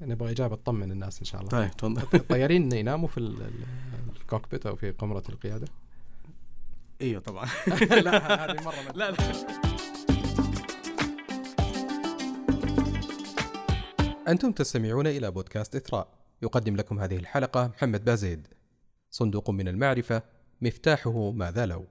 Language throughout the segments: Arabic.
نبغى إجابة تطمن الناس إن شاء الله. طيب تفضل. الطيارين يناموا في ال- ال- الكوكبيت أو في قمرة القيادة؟ إيوه طبعا. لا هذه مرة لا لا. أنتم تستمعون إلى بودكاست إثراء. يقدم لكم هذه الحلقة محمد بازيد. صندوق من المعرفة مفتاحه ماذا لو.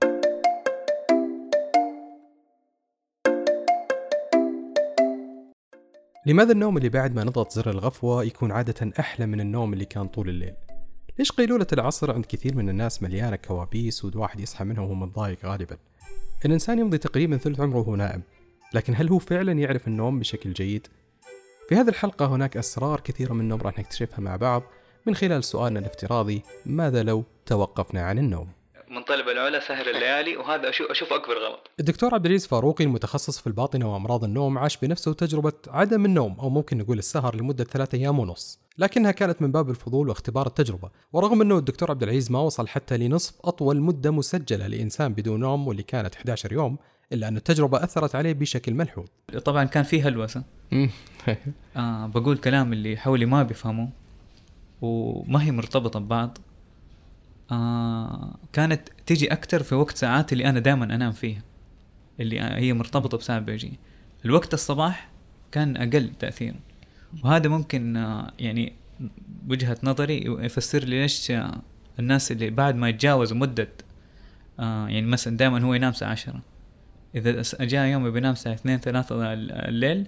لماذا النوم اللي بعد ما نضغط زر الغفوة يكون عادة أحلى من النوم اللي كان طول الليل؟ ليش قيلولة العصر عند كثير من الناس مليانة كوابيس والواحد يصحى منها وهو متضايق غالبا؟ الإنسان يمضي تقريبا ثلث عمره وهو نائم لكن هل هو فعلا يعرف النوم بشكل جيد؟ في هذه الحلقة هناك أسرار كثيرة منهم راح نكتشفها مع بعض من خلال سؤالنا الافتراضي ماذا لو توقفنا عن النوم؟ من طلب العلا سهر الليالي وهذا أشوف أشوف أكبر غلط. الدكتور عبد العزيز فاروقي المتخصص في الباطنة وأمراض النوم عاش بنفسه تجربة عدم النوم أو ممكن نقول السهر لمدة ثلاثة أيام ونص. لكنها كانت من باب الفضول واختبار التجربة. ورغم أنه الدكتور عبد العزيز ما وصل حتى لنصف أطول مدة مسجلة لإنسان بدون نوم واللي كانت 11 يوم إلا أن التجربة أثرت عليه بشكل ملحوظ. طبعا كان في هلوسة. آه بقول كلام اللي حولي ما بيفهموا وما هي مرتبطة ببعض. آه كانت تيجي أكتر في وقت ساعات اللي أنا دائما أنام فيها اللي هي مرتبطة بساعة بيجي. الوقت الصباح كان أقل تأثيرا. وهذا ممكن آه يعني وجهة نظري يفسر لي ليش آه، الناس اللي بعد ما يتجاوزوا مدة آه يعني مثلا دائما هو ينام الساعة عشرة. إذا س- جاء يوم بينام الساعة اثنين ثلاثة الليل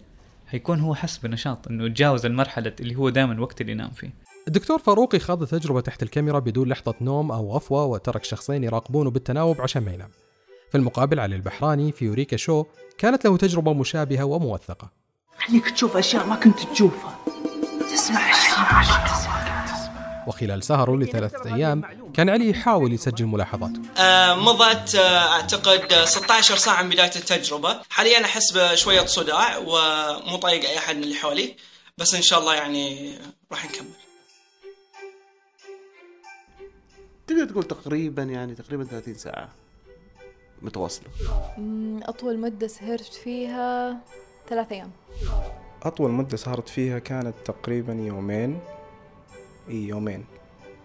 هيكون هو حس بنشاط إنه تجاوز المرحلة اللي هو دائما الوقت اللي ينام فيه. الدكتور فاروقي خاض تجربة تحت الكاميرا بدون لحظة نوم أو غفوة وترك شخصين يراقبونه بالتناوب عشان ما ينام. في المقابل علي البحراني في يوريكا شو كانت له تجربة مشابهة وموثقة. خليك تشوف أشياء ما كنت تشوفها تسمع وخلال سهره لثلاثة أيام كان علي يحاول يسجل ملاحظاته. آه، مضت آه، أعتقد آه، 16 ساعة من بداية التجربة حاليا أحس بشوية صداع ومو طايق أي أحد من اللي حولي بس إن شاء الله يعني راح نكمل تقدر تقول تقريبا يعني تقريبا 30 ساعة متواصلة. أطول مدة سهرت فيها ثلاث أيام. أطول مدة سهرت فيها كانت تقريبا يومين. إي يومين.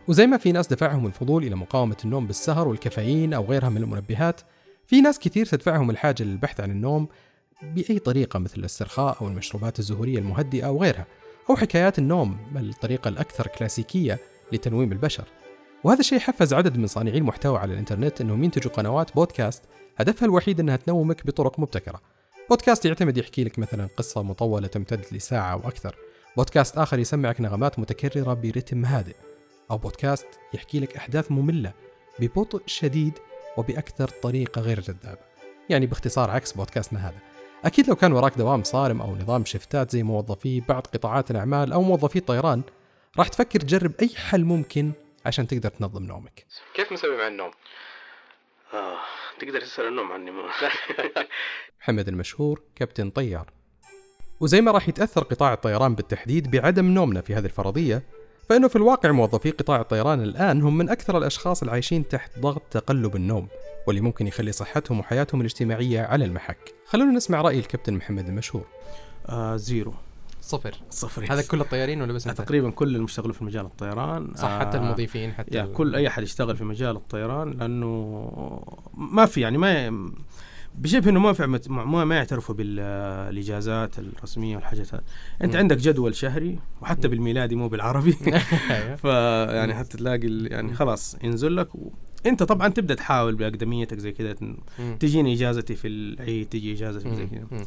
وزي ما في ناس دفعهم الفضول إلى مقاومة النوم بالسهر والكافيين أو غيرها من المنبهات، في ناس كثير تدفعهم الحاجة للبحث عن النوم بأي طريقة مثل الاسترخاء أو المشروبات الزهورية المهدئة أو غيرها، أو حكايات النوم الطريقة الأكثر كلاسيكية لتنويم البشر. وهذا الشيء حفز عدد من صانعي المحتوى على الإنترنت أنهم ينتجوا قنوات بودكاست هدفها الوحيد أنها تنومك بطرق مبتكرة. بودكاست يعتمد يحكي لك مثلا قصة مطولة تمتد لساعة أو أكثر. بودكاست آخر يسمعك نغمات متكررة برتم هادئ. أو بودكاست يحكي لك أحداث مملة ببطء شديد وبأكثر طريقة غير جذابة يعني باختصار عكس بودكاستنا هذا أكيد لو كان وراك دوام صارم أو نظام شفتات زي موظفي بعض قطاعات الأعمال أو موظفي الطيران راح تفكر تجرب أي حل ممكن عشان تقدر تنظم نومك. كيف مسوي مع النوم؟ آه. تقدر تسأل النوم عني محمد المشهور كابتن طيار. وزي ما راح يتأثر قطاع الطيران بالتحديد بعدم نومنا في هذه الفرضية فإنه في الواقع موظفي قطاع الطيران الآن هم من أكثر الأشخاص العايشين تحت ضغط تقلب النوم واللي ممكن يخلي صحتهم وحياتهم الاجتماعية على المحك. خلونا نسمع رأي الكابتن محمد المشهور. آه زيرو. صفر صفر هذا كل الطيارين ولا بس آه أنت؟ تقريبا كل المشتغلين في مجال الطيران صح حتى المضيفين حتى ال- كل أي أحد يشتغل في مجال الطيران لأنه ما في يعني ما ي- بشبه إنه ما في ما, ما يعترفوا بالإجازات الرسمية والحاجات هذه أنت مم. عندك جدول شهري وحتى بالميلادي مو بالعربي أيوة. فيعني حتى تلاقي يعني خلاص ينزل لك و... أنت طبعا تبدأ تحاول بأقدميتك زي كذا. تجيني إجازتي في العيد تجي إجازتي زي كذا.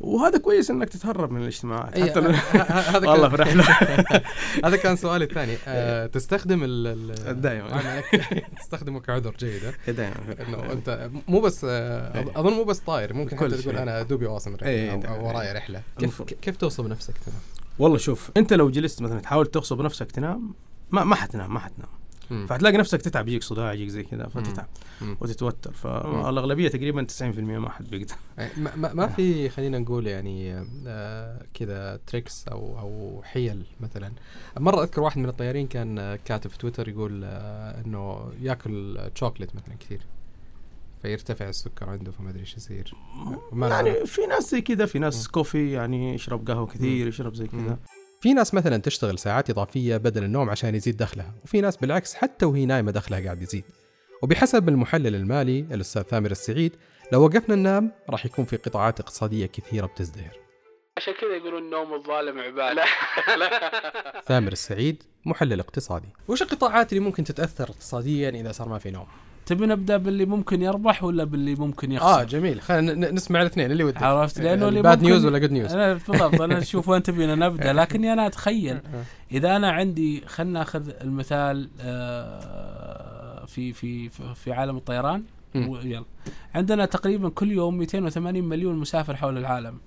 وهذا كويس إنك تتهرب من الاجتماعات أي- حتى هذا والله كان- في رحله هذا كان سؤالي الثاني أه تستخدم ال ال- دايما. عملك تستخدمه كعذر جيد ها؟ دائما إنه أنت مو بس آه، إيه. أظن مو بس طاير ممكن حتى تقول. أنا دوبي واصل رحلة إيه، أو, ورايا رحلة كيف. كيف توصف نفسك تمام؟ والله شوف أنت لو جلست مثلا تحاول تغصب نفسك تنام ما ما حتنام ما حتنام مم. فهتلاقي نفسك تتعب يجيك صداع يجيك زي كذا فتتعب مم. وتتوتر. فالاغلبيه تقريبا 90% ما حد بيقدر. يعني ما, ما, ما في خلينا نقول يعني آه كذا tricks أو أو حيل مثلا. مرة أذكر واحد من الطيارين كان آه، كاتب في تويتر يقول آه إنه يأكل شوكليت مثلا كثير فيرتفع السكر عنده فما أدري إيش يصير. يعني في ناس زي كذا في ناس كوفي يعني يشرب قهوة كثير يشرب زي كذا في ناس مثلا تشتغل ساعات إضافية بدل النوم عشان يزيد دخلها وفي ناس بالعكس حتى وهي نايمة دخلها قاعد يزيد. وبحسب المحلل المالي الأستاذ ثامر السعيد لو وقفنا ننام راح يكون في قطاعات اقتصادية كثيرة بتزدهر. عشان كذا يقولون النوم الظالم عبادة. ثامر السعيد محلل اقتصادي. وش القطاعات اللي ممكن تتأثر اقتصاديا إذا صار ما في نوم؟ تبي نبدأ باللي ممكن يربح ولا باللي ممكن يخسر؟ آه جميل. خلينا نسمع الاثنين اللي ودك. عرفت؟ لأنه اللي bad news ولا good news أنا بالضبط أنا أشوف وين تبينا نبدأ لكني أنا أتخيل إذا أنا عندي خلينا نأخذ المثال آه، في في في- عالم الطيران. يلا. عندنا تقريبا كل يوم 280 مليون مسافر حول العالم.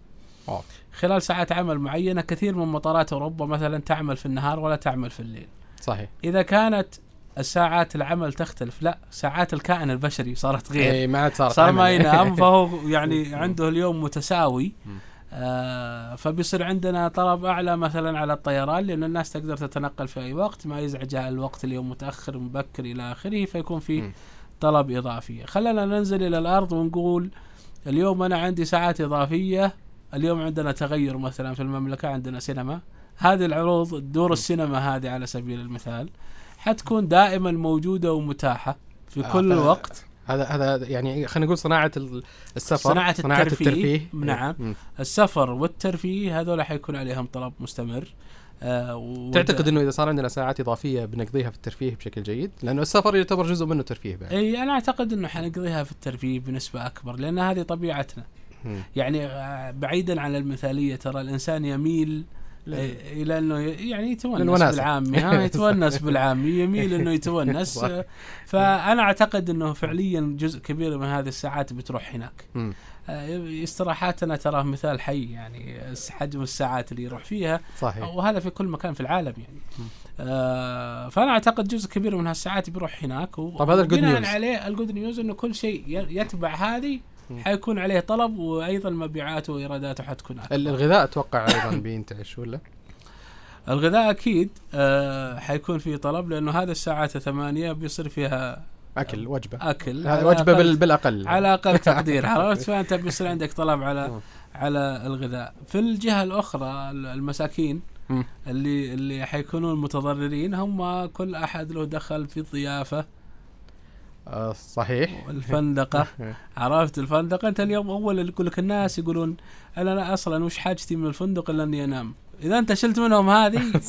أوه. خلال ساعات عمل معينة كثير من مطارات أوروبا مثلا تعمل في النهار ولا تعمل في الليل. صحيح. إذا كانت الساعات العمل تختلف. لا ساعات الكائن البشري صارت غير. اي ما عاد صارت صار ما. ينام فهو يعني عنده اليوم متساوي. آه فبيصير عندنا طلب أعلى مثلا على الطيران لأن الناس تقدر تتنقل في أي وقت ما يزعجها الوقت اليوم متأخر مبكر إلى آخره فيكون في. طلب إضافي. خلينا ننزل إلى الأرض ونقول اليوم أنا عندي ساعات إضافية اليوم عندنا تغير مثلا في المملكة عندنا سينما. هذه العروض دور السينما هذه على سبيل المثال. حتكون دائما موجودة ومتاحة في آه، كل وقت هذا هذا يعني خلينا نقول صناعة ال- السفر صناعة الترفيه. نعم. مم. السفر والترفيه هذول حيكون عليهم طلب مستمر آه و- تعتقد إنه إذا صار عندنا ساعات إضافية بنقضيها في الترفيه بشكل جيد؟ لأنه السفر يعتبر جزء منه ترفيه بعد. إي أنا أعتقد إنه حنقضيها في الترفيه بنسبة أكبر لأن هذه طبيعتنا مم. يعني آه، بعيدا عن المثالية ترى الإنسان يميل. آه، إلى انه ي- يعني يتونس. بالعامي ها يتونس بالعامي يميل إنه يتونس فأنا أعتقد إنه فعليا جزء كبير من هذه الساعات بتروح هناك. آه، استراحاتنا تراه مثال حي يعني حجم الساعات اللي يروح فيها صحيح وهذا في كل مكان في العالم يعني آه فأنا أعتقد جزء كبير من هالساعات بيروح هناك طب هذا الجود وبناء نيوز. عليه الجود نيوز إنه كل شيء يتبع هذه. حيكون عليه طلب وأيضا مبيعاته وإيراداته حتكون أكبر. ال- الغذاء أتوقع أيضا بينتعش ولا؟ الغذاء أكيد آه حيكون فيه طلب لأنه هذا الساعات الثمانية بيصير فيها أكل وجبة. أكل. هذه وجبة أقل- بال- بالأقل. على أقل تقدير عرفت؟ فأنت بيصير عندك طلب على. على الغذاء. في الجهة الأخرى ال- المساكين. اللي اللي حيكونون متضررين هم كل أحد له دخل في الضيافة صحيح. والفندقه عرفت الفندقة؟ أنت اليوم أول اللي يقول لك الناس يقولون أنا لا أصلا وش حاجتي من الفندق إلا أني أنام؟ إذا أنت شلت منهم هذه؟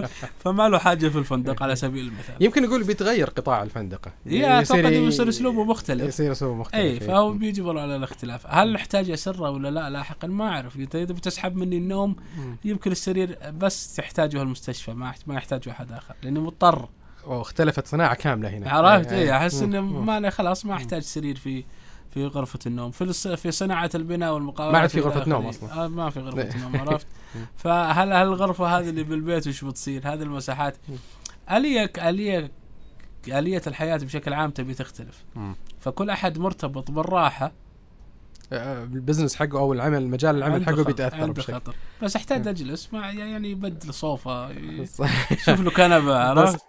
فما له حاجة في الفندق على سبيل المثال. يمكن نقول بيتغير قطاع الفندقة. يا يصير أسلوبه مختلف. يصير أسلوبه مختلف اي إيه. فهو بيجبر على الاختلاف. هل نحتاج أسرة ولا لا؟ لاحقا ما أعرف. إذا إذا بتسحب مني النوم. يمكن السرير بس تحتاجه المستشفى ما ما يحتاجه أحد آخر لاني مضطر. واختلفت صناعة كاملة هنا عرفت إيه، اي إيه. أحس. إنه. ما أنا خلاص ما أحتاج سرير في في غرفة النوم في في صناعة البناء والمقاولات ما عاد في غرفة نوم. أصلاً. آه ما في إيه. غرفة نوم عرفت فهل هل الغرفة هذه اللي بالبيت وش بتصير هذه المساحات آلية آلية آلية الحياة بشكل عام تبي تختلف. فكل أحد مرتبط بالراحة آه، البزنس حقه أو العمل مجال العمل حقه بيتأثر بشكل خطر بس أحتاج أجلس مع يعني يبدل صوفة صح. يشوف له كنبة عرفت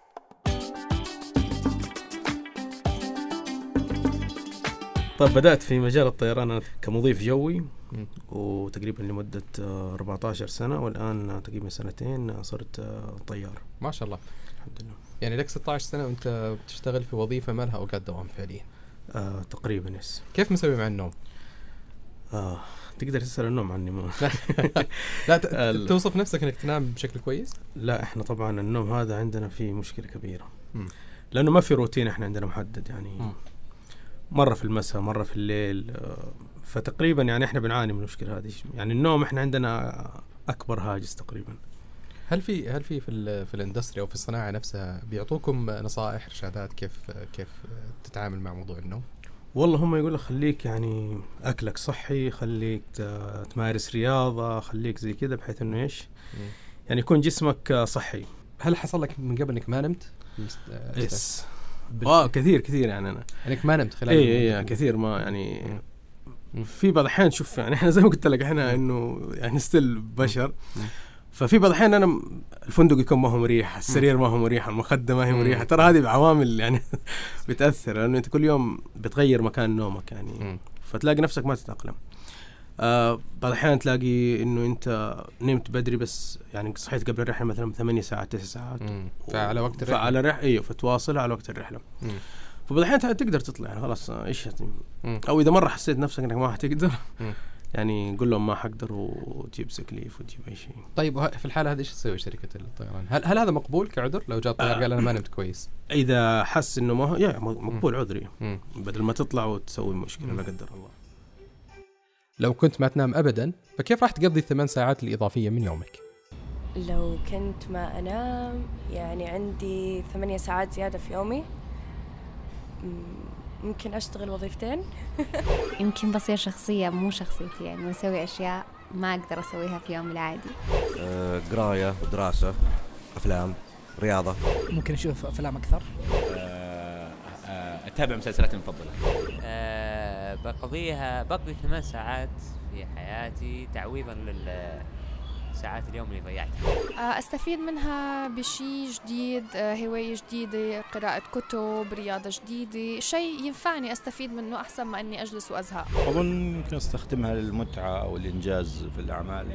طيب بدأت في مجال الطيران كمضيف جوي. وتقريبا لمدة آه، 14 سنة والآن تقريبا سنتين آه، صرت آه، طيار ما شاء الله الحمد لله يعني لك 16 سنة وأنت بتشتغل في وظيفة ما لها اوقات دوام فعليا آه تقريبا يس كيف مسوي مع النوم؟ آه تقدر تسأل النوم عني ما. لا توصف نفسك إنك تنام بشكل كويس؟ لا إحنا طبعا النوم هذا عندنا فيه مشكلة كبيرة مم. لأنه ما في روتين إحنا عندنا محدد يعني مم. مرة في المساء مرة في الليل آه، فتقريبا يعني إحنا بنعاني من المشكلة هذه يعني النوم إحنا عندنا أكبر هاجس تقريبا هل في هل في في في الإندستري أو في الصناعة نفسها بيعطوكم نصائح إرشادات كيف كيف تتعامل مع موضوع النوم؟ والله هم يقول لك خليك يعني أكلك صحي خليك ت- تمارس رياضة خليك زي كذا بحيث إنه إيش. يعني يكون جسمك آه، صحي هل حصل لك من قبل إنك ما نمت؟ آه، yes بال- آه كثير كثير يعني أنا انك ما نمت خلال اي. اي كثير ما يعني. في بعض الأحيان شوف يعني إحنا زي ما قلت لك إحنا إنه يعني still بشر. ففي بعض الأحيان أنا الفندق يكون ما هو مريح السرير ما هو مريح المخدة ما هي. مريحة ترى هذه عوامل يعني بتأثر لأنه أنت كل يوم بتغير مكان نومك يعني. فتلاقي نفسك ما تتأقلم آه بعض الأحيان تلاقي إنه أنت نمت بدري بس يعني صحيت قبل الرحلة مثلا ثمانية ساعات تسع ساعات مم. فعلى وقت الرحلة. فعلى رح أيوه فتواصل على وقت الرحلة مم. فبعض الأحيان تقدر تطلع يعني خلاص آه، إيش يعني. أو إذا مرة حسيت نفسك إنك ما حتقدر مم. يعني قول لهم ما حقدر وتجيب سكليف وتجيب أي شيء طيب في الحالة هذه إيش تسوي شركة الطيران؟ هل هل هذا مقبول كعذر لو جاء الطيار قال أنا ما نمت كويس؟ إذا حس إنه ما يا مقبول عذري. بدل ما تطلع وتسوي مشكلة لا قدر الله لو كنت ما تنام ابدا فكيف راح تقضي الثمان ساعات الإضافية من يومك؟ لو كنت ما أنام يعني عندي ثمانية ساعات زيادة في يومي. مم، ممكن أشتغل وظيفتين. يمكن بصير شخصية مو شخصيتي يعني بسوي أشياء ما أقدر أسويها في يومي العادي. آه، قراية ودراسة أفلام رياضة. ممكن أشوف أفلام أكثر؟ أتابع مسلسلاتي المفضلة. آه بقضيها بقضي ثمان ساعات في حياتي تعويضا للساعات اليوم اللي ضيعتها. آه، أستفيد منها بشي جديد آه، هواية جديدة قراءة كتب رياضة جديدة شيء ينفعني أستفيد منه أحسن ما أني أجلس وأزهق. أظن يمكن أستخدمها للمتعة أو الإنجاز في الأعمال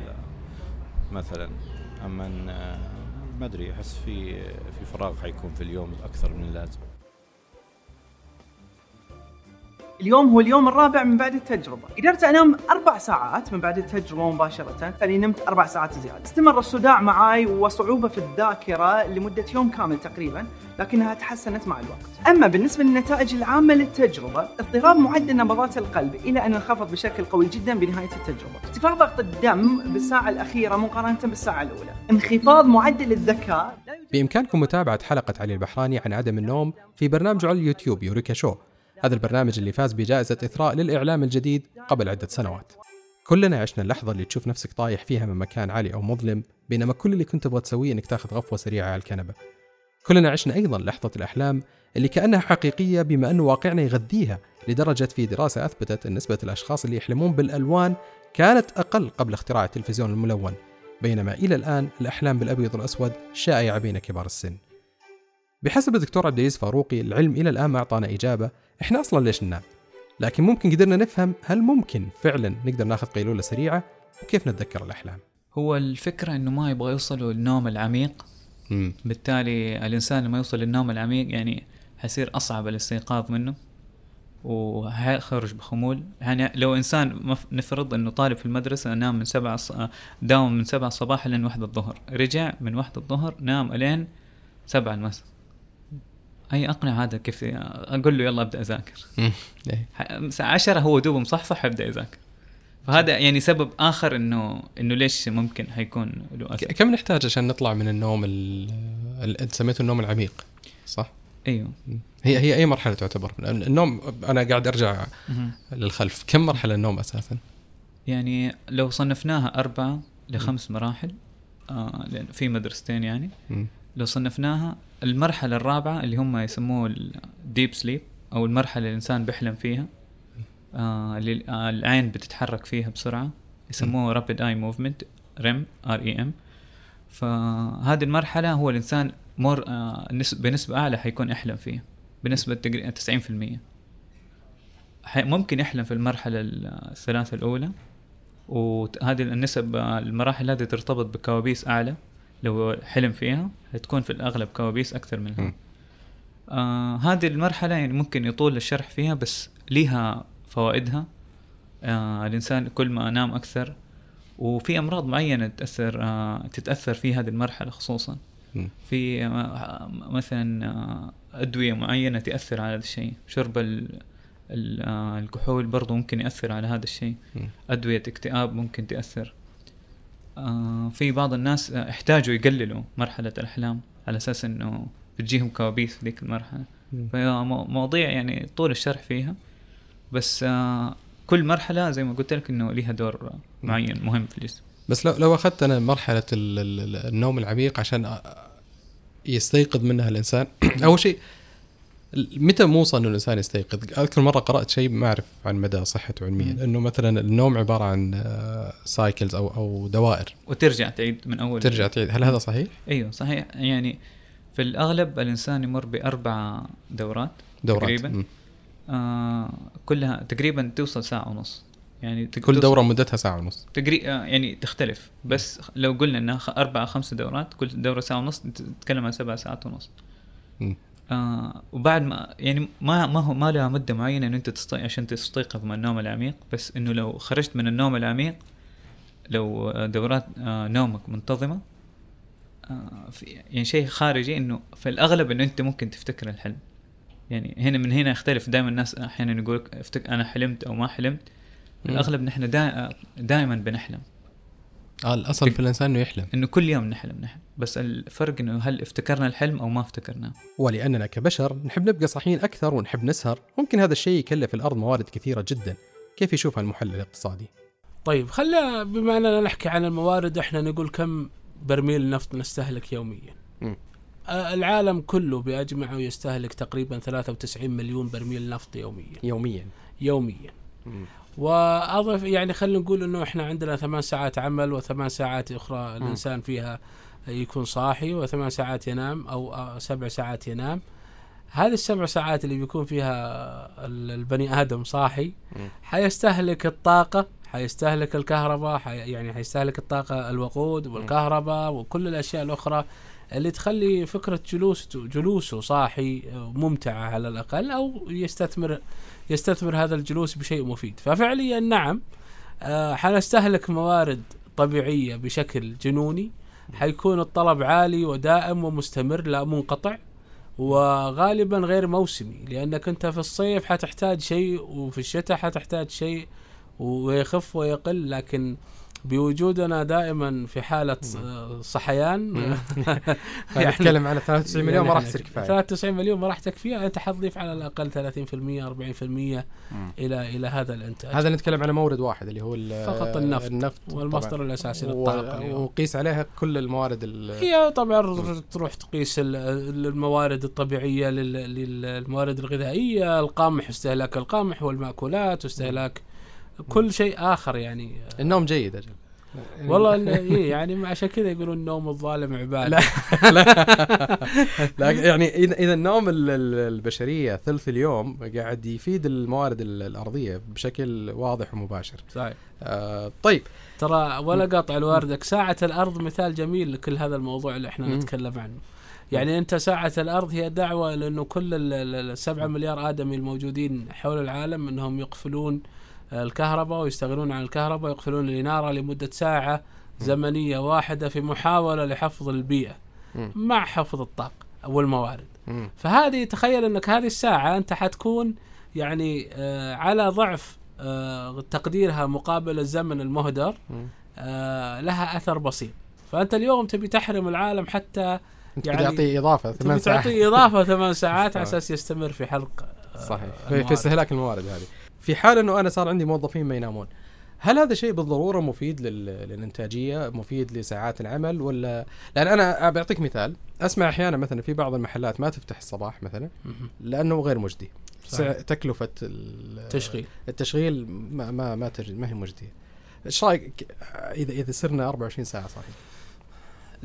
مثلا. آه، ما أدري أحس في في فراغ حيكون في اليوم أكثر من اللازم. اليوم هو اليوم الرابع من بعد التجربة. قدرت أنام أربع ساعات من بعد التجربة مباشرة فأني نمت أربع ساعات زيادة. استمر الصداع معي وصعوبة في الذاكرة لمدة يوم كامل تقريبا لكنها تحسنت مع الوقت. أما بالنسبة للنتائج العامة للتجربة اضطراب معدل نبضات القلب إلى أن انخفض بشكل قوي جدا بنهاية التجربة. ارتفاع ضغط الدم بالساعة الأخيرة مقارنة بالساعة الأولى. انخفاض معدل الذكاء بإمكانكم متابعة حلقة علي البحراني عن عدم النوم في برنامجه على اليوتيوب يوريكا شو. هذا البرنامج اللي فاز بجائزة إثراء للإعلام الجديد قبل عدة سنوات. كلنا عشنا اللحظة اللي تشوف نفسك طايح فيها من مكان عالي أو مظلم بينما كل اللي كنت تبغى تسويه إنك تاخذ غفوة سريعة على الكنبة. كلنا عشنا أيضا لحظة الأحلام اللي كأنها حقيقية بما أن واقعنا يغذيها لدرجة في دراسة أثبتت أن نسبة الأشخاص اللي يحلمون بالألوان كانت أقل قبل اختراع التلفزيون الملون. بينما إلى الآن الأحلام بالأبيض والأسود شائعة بين كبار السن. بحسب الدكتور عبد العزيز فاروقي العلم إلى الآن ما أعطانا إجابة إحنا أصلا ليش ننام؟ لكن ممكن قدرنا نفهم هل ممكن فعلا نقدر نأخذ قيلولة سريعة وكيف نتذكر الأحلام. هو الفكرة إنه ما يبغى يوصلوا للنوم العميق. مم. بالتالي الإنسان لما يوصل للنوم العميق يعني حيصير أصعب الاستيقاظ منه وحيخرج بخمول. يعني لو إنسان مف- نفرض إنه طالب في المدرسة نام من سبعة ص... داوم من سبعة الصباح لين واحدة الظهر. رجع من واحدة الظهر نام إلين سبعة المساء. أي اقنع هذا كيف أقول له يلا أبدأ أذاكر. الساعة 10 هو دوب مصحصح يبدا يذاكر فهذا يعني سبب آخر إنه إنه ليش ممكن حيكون له أثر. كم نحتاج عشان نطلع من النوم ال- ال- انت سميته النوم العميق صح؟ أيوه. هي هي أي مرحلة تعتبر؟ النوم أنا قاعد أرجع. للخلف. كم مرحلة النوم أساسا؟ يعني لو صنفناها أربعة لخمس مراحل آه لأن في مدرستين يعني. لو صنفناها المرحلة الرابعة اللي هم يسموه ال deep sleep أو المرحلة اللي الإنسان بيحلم فيها آه اللي آه العين بتتحرك فيها بسرعة يسموه rapid eye movement REM R E M. فهذه المرحلة هو الإنسان more آه نس- بنسبة أعلى حيكون يحلم فيها بنسبة تقريبا 90% حي- ممكن يحلم في المرحلة الثلاثة الأولى وهذه النسب المراحل هذه ترتبط بكوابيس أعلى. لو حلم فيها هتكون في الأغلب كوابيس أكثر منها. آه هذه المرحلة يعني ممكن يطول الشرح فيها بس ليها فوائدها. آه الإنسان كل ما نام أكثر وفي أمراض معينة تأثر آه تتأثر في هذه المرحلة خصوصا. مم. في آه مثلا آه أدوية معينة تأثر على هذا الشيء. شرب آه، الكحول برضو ممكن يأثر على هذا الشيء. أدوية اكتئاب ممكن تأثر. آه في بعض الناس آه، احتاجوا يقللوا مرحلة الأحلام على أساس إنه بتجيهم كوابيس في ذيك المرحلة. مم. فهي مو- مواضيع يعني طول الشرح فيها. بس آه كل مرحلة زي ما قلت لك إنه ليها دور آه، معين مهم في الجسم. بس لو لو أخذت أنا مرحلة ال- ال- ال- النوم العميق عشان يستيقظ منها الإنسان أول شيء متى موصل إنه الإنسان يستيقظ؟ أذكر مرة قرأت شيء ما أعرف عن مدى صحته علميا إنه مثلا النوم عبارة عن سايكلز أو أو دوائر. وترجع تعيد من أول ترجع تعيد. هل هذا صحيح؟ أيوه صحيح. يعني في الأغلب الإنسان يمر بأربع دورات دورات. تقريبا. آه كلها تقريبا توصل ساعة ونص. يعني كل دورة مدتها ساعة ونص. تقري آه، يعني تختلف. بس لو قلنا إنها أربع خمس دورات كل دورة ساعة ونص تتكلم عن سبع ساعات ونص. آه وبعد ما يعني ما ما هو ما لها مدة معينة إنه أنت تستيقظ عشان تستيقظ من النوم العميق بس إنه لو خرجت من النوم العميق لو آه، دورات آه نومك منتظمة آه في يعني شيء خارجي إنه في الأغلب إنه أنت ممكن تفتكر الحلم. يعني هنا من هنا يختلف. دائما الناس أحيانا يقول أنا حلمت أو ما حلمت. الأغلب نحن دا دائما بنحلم. آه الأصل في الإنسان إنه يحلم. إنه كل يوم نحلم نحن بس الفرق إنه هل افتكرنا الحلم أو ما افتكرناه. ولأننا كبشر نحب نبقى صاحيين أكثر ونحب نسهر. ممكن هذا الشيء يكلف الأرض موارد كثيرة جدا. كيف يشوفها المحلل الاقتصادي؟ طيب خلينا بما أننا نحكي عن الموارد إحنا نقول كم برميل نفط نستهلك يوميا. آه، العالم كله باجمعه يستهلك تقريبا 93 مليون برميل نفط يوميا. يوميا. يوميا. مم. واضف يعني خلينا نقول إنه إحنا عندنا ثمان ساعات عمل وثمان ساعات أخرى. الإنسان فيها يكون صاحي وثمان ساعات ينام أو سبع ساعات ينام هذه السبع ساعات اللي بيكون فيها ال- البني آدم صاحي. حيستهلك الطاقة حيستهلك الكهرباء حي يعني حيستهلك الطاقة الوقود والكهرباء وكل الأشياء الأخرى اللي تخلي فكرة جلوسه جلوسه صاحي ممتعة على الأقل أو يستثمر يستثمر هذا الجلوس بشيء مفيد. ففعليا نعم آه، حنستهلك موارد طبيعية بشكل جنوني. حيكون الطلب عالي ودائم ومستمر لا منقطع وغالبا غير موسمي لأنك أنت في الصيف حتحتاج شيء وفي الشتاء حتحتاج شيء ويخف ويقل لكن بوجودنا دائما في حالة آه، صحيان. نتكلم على 93 مليون ما راح يعني تصير كفاية. 93 مليون ما راح تكفيها أنت حتضيف على الأقل 30% 40% إلى إلى هذا الإنتاج. هذا نتكلم على مورد واحد اللي هو فقط النفط النفط والمصدر طبعاً. الاساسي للطاقة. وقيس عليها كل الموارد ال- هي طبعا تروح تقيس ال- الموارد الطبيعية لل- للموارد الغذائية القمح استهلاك القمح والمأكولات واستهلاك كل شيء آخر يعني. النوم جيد أجل. والله إيه يعني عشان كذا يقولون النوم الظالم عباده لا لا. يعني اذا النوم ال- ال- البشرية ثلث اليوم قاعد يفيد الموارد ال- الأرضية بشكل واضح ومباشر. صحيح. آه طيب. ترى ولا قاطع الواردك ساعة الأرض مثال جميل لكل هذا الموضوع اللي إحنا. نتكلم عنه. يعني أنت ساعة الأرض هي دعوة لأنه كل ال- ال- السبعة مليار آدمي الموجودين حول العالم أنهم يقفلون الكهرباء ويستغنون عن الكهرباء ويقفلون الإنارة لمدة ساعة زمنية واحدة في محاولة لحفظ البيئة. مع حفظ الطاقة والموارد. فهذه تخيل إنك هذه الساعة أنت حتكون يعني آه على ضعف آه تقديرها مقابل الزمن المهدر. آه لها أثر بسيط فأنت اليوم تبي تحرم العالم حتى يعني تعطي إضافة ثمان ساعات تعطيه إضافة ثمان ساعات على. أساس يستمر في حلق صحيح. في استهلاك الموارد هذه في حال إنه أنا صار عندي موظفين ما ينامون هل هذا شيء بالضرورة مفيد لل... للإنتاجية مفيد لساعات العمل ولا لأن أنا بعطيك مثال أسمع أحيانا مثلا في بعض المحلات ما تفتح الصباح مثلا. لأنه غير مجدي صحيح. تكلفه ال- تشغيل. التشغيل ما ما ما. ما هي مجدية إيش رأيك إذا إذا صرنا 24 ساعة صحيح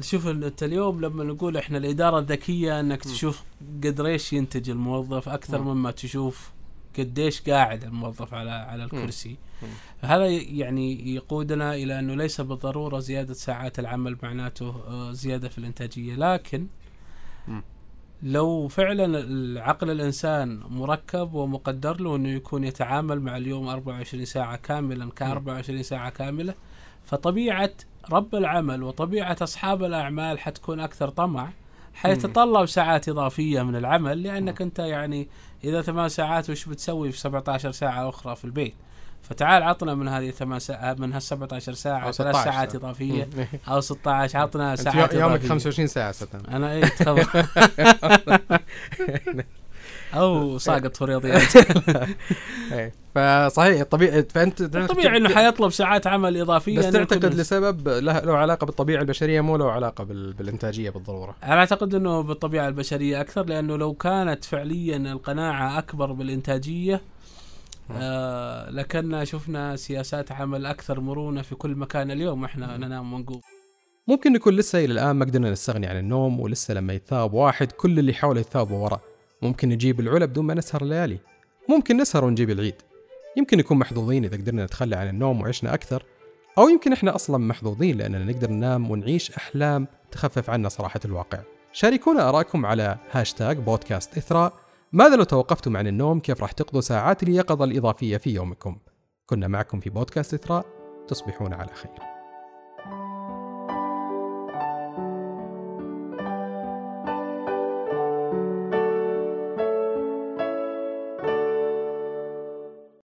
شوف أنت اليوم لما نقول إحنا الإدارة الذكية إنك تشوف قدر إيش ينتج الموظف أكثر مم. مما تشوف قديش قاعد الموظف على على الكرسي. مم. فهذا يعني يقودنا إلى أنه ليس بالضرورة زيادة ساعات العمل معناته آه، زيادة في الإنتاجية. لكن. لو فعلا العقل الإنسان مركب ومقدر له أنه يكون يتعامل مع اليوم 24 ساعة كاملا ك 24 ساعة كاملة فطبيعة رب العمل وطبيعة أصحاب الأعمال حتكون أكثر طمع حيتطلب ساعات إضافية من العمل لأنك أنت يعني إذا ثمان ساعات وش بتسوي في 17 ساعة أخرى في البيت فتعال عطنا من هذه الثمان ساعات من هال 17 ساعة أو ثلاث 16 ساعات. إضافية مم. أو 16 عطنا ساعات يومك إضافية. 25 ساعة ستة أنا تفضل أو ساقط في الرياضيات. إيه. فصحيح طبيعي فأنت طبيعي إنه حيطلب ساعات عمل إضافية بس تعتقد لسبب له, له علاقة بالطبيعة البشرية مو له علاقة بال... بالإنتاجية بالضرورة. أنا أعتقد إنه بالطبيعة البشرية أكثر لأنه لو كانت فعليا القناعة أكبر بالإنتاجية آه. لكنا شفنا سياسات عمل أكثر مرونة في كل مكان اليوم إحنا ننام ونقوم. ممكن نكون لسه إلى الآن ما قدرنا نستغني عن النوم ولسه لما يتثاب واحد كل اللي حوله يتثابوا وراه ممكن نجيب العلا بدون ما نسهر الليالي. ممكن نسهر ونجيب العيد. يمكن نكون محظوظين إذا قدرنا نتخلى عن النوم وعشنا أكثر. أو يمكن إحنا أصلا محظوظين لأننا نقدر ننام ونعيش أحلام تخفف عنا صراحة الواقع. شاركونا آراءكم على هاشتاج بودكاست إثراء. ماذا لو توقفتم عن النوم؟ كيف راح تقضوا ساعات اليقظة الإضافية في يومكم؟ كنا معكم في بودكاست إثراء. تصبحون على خير.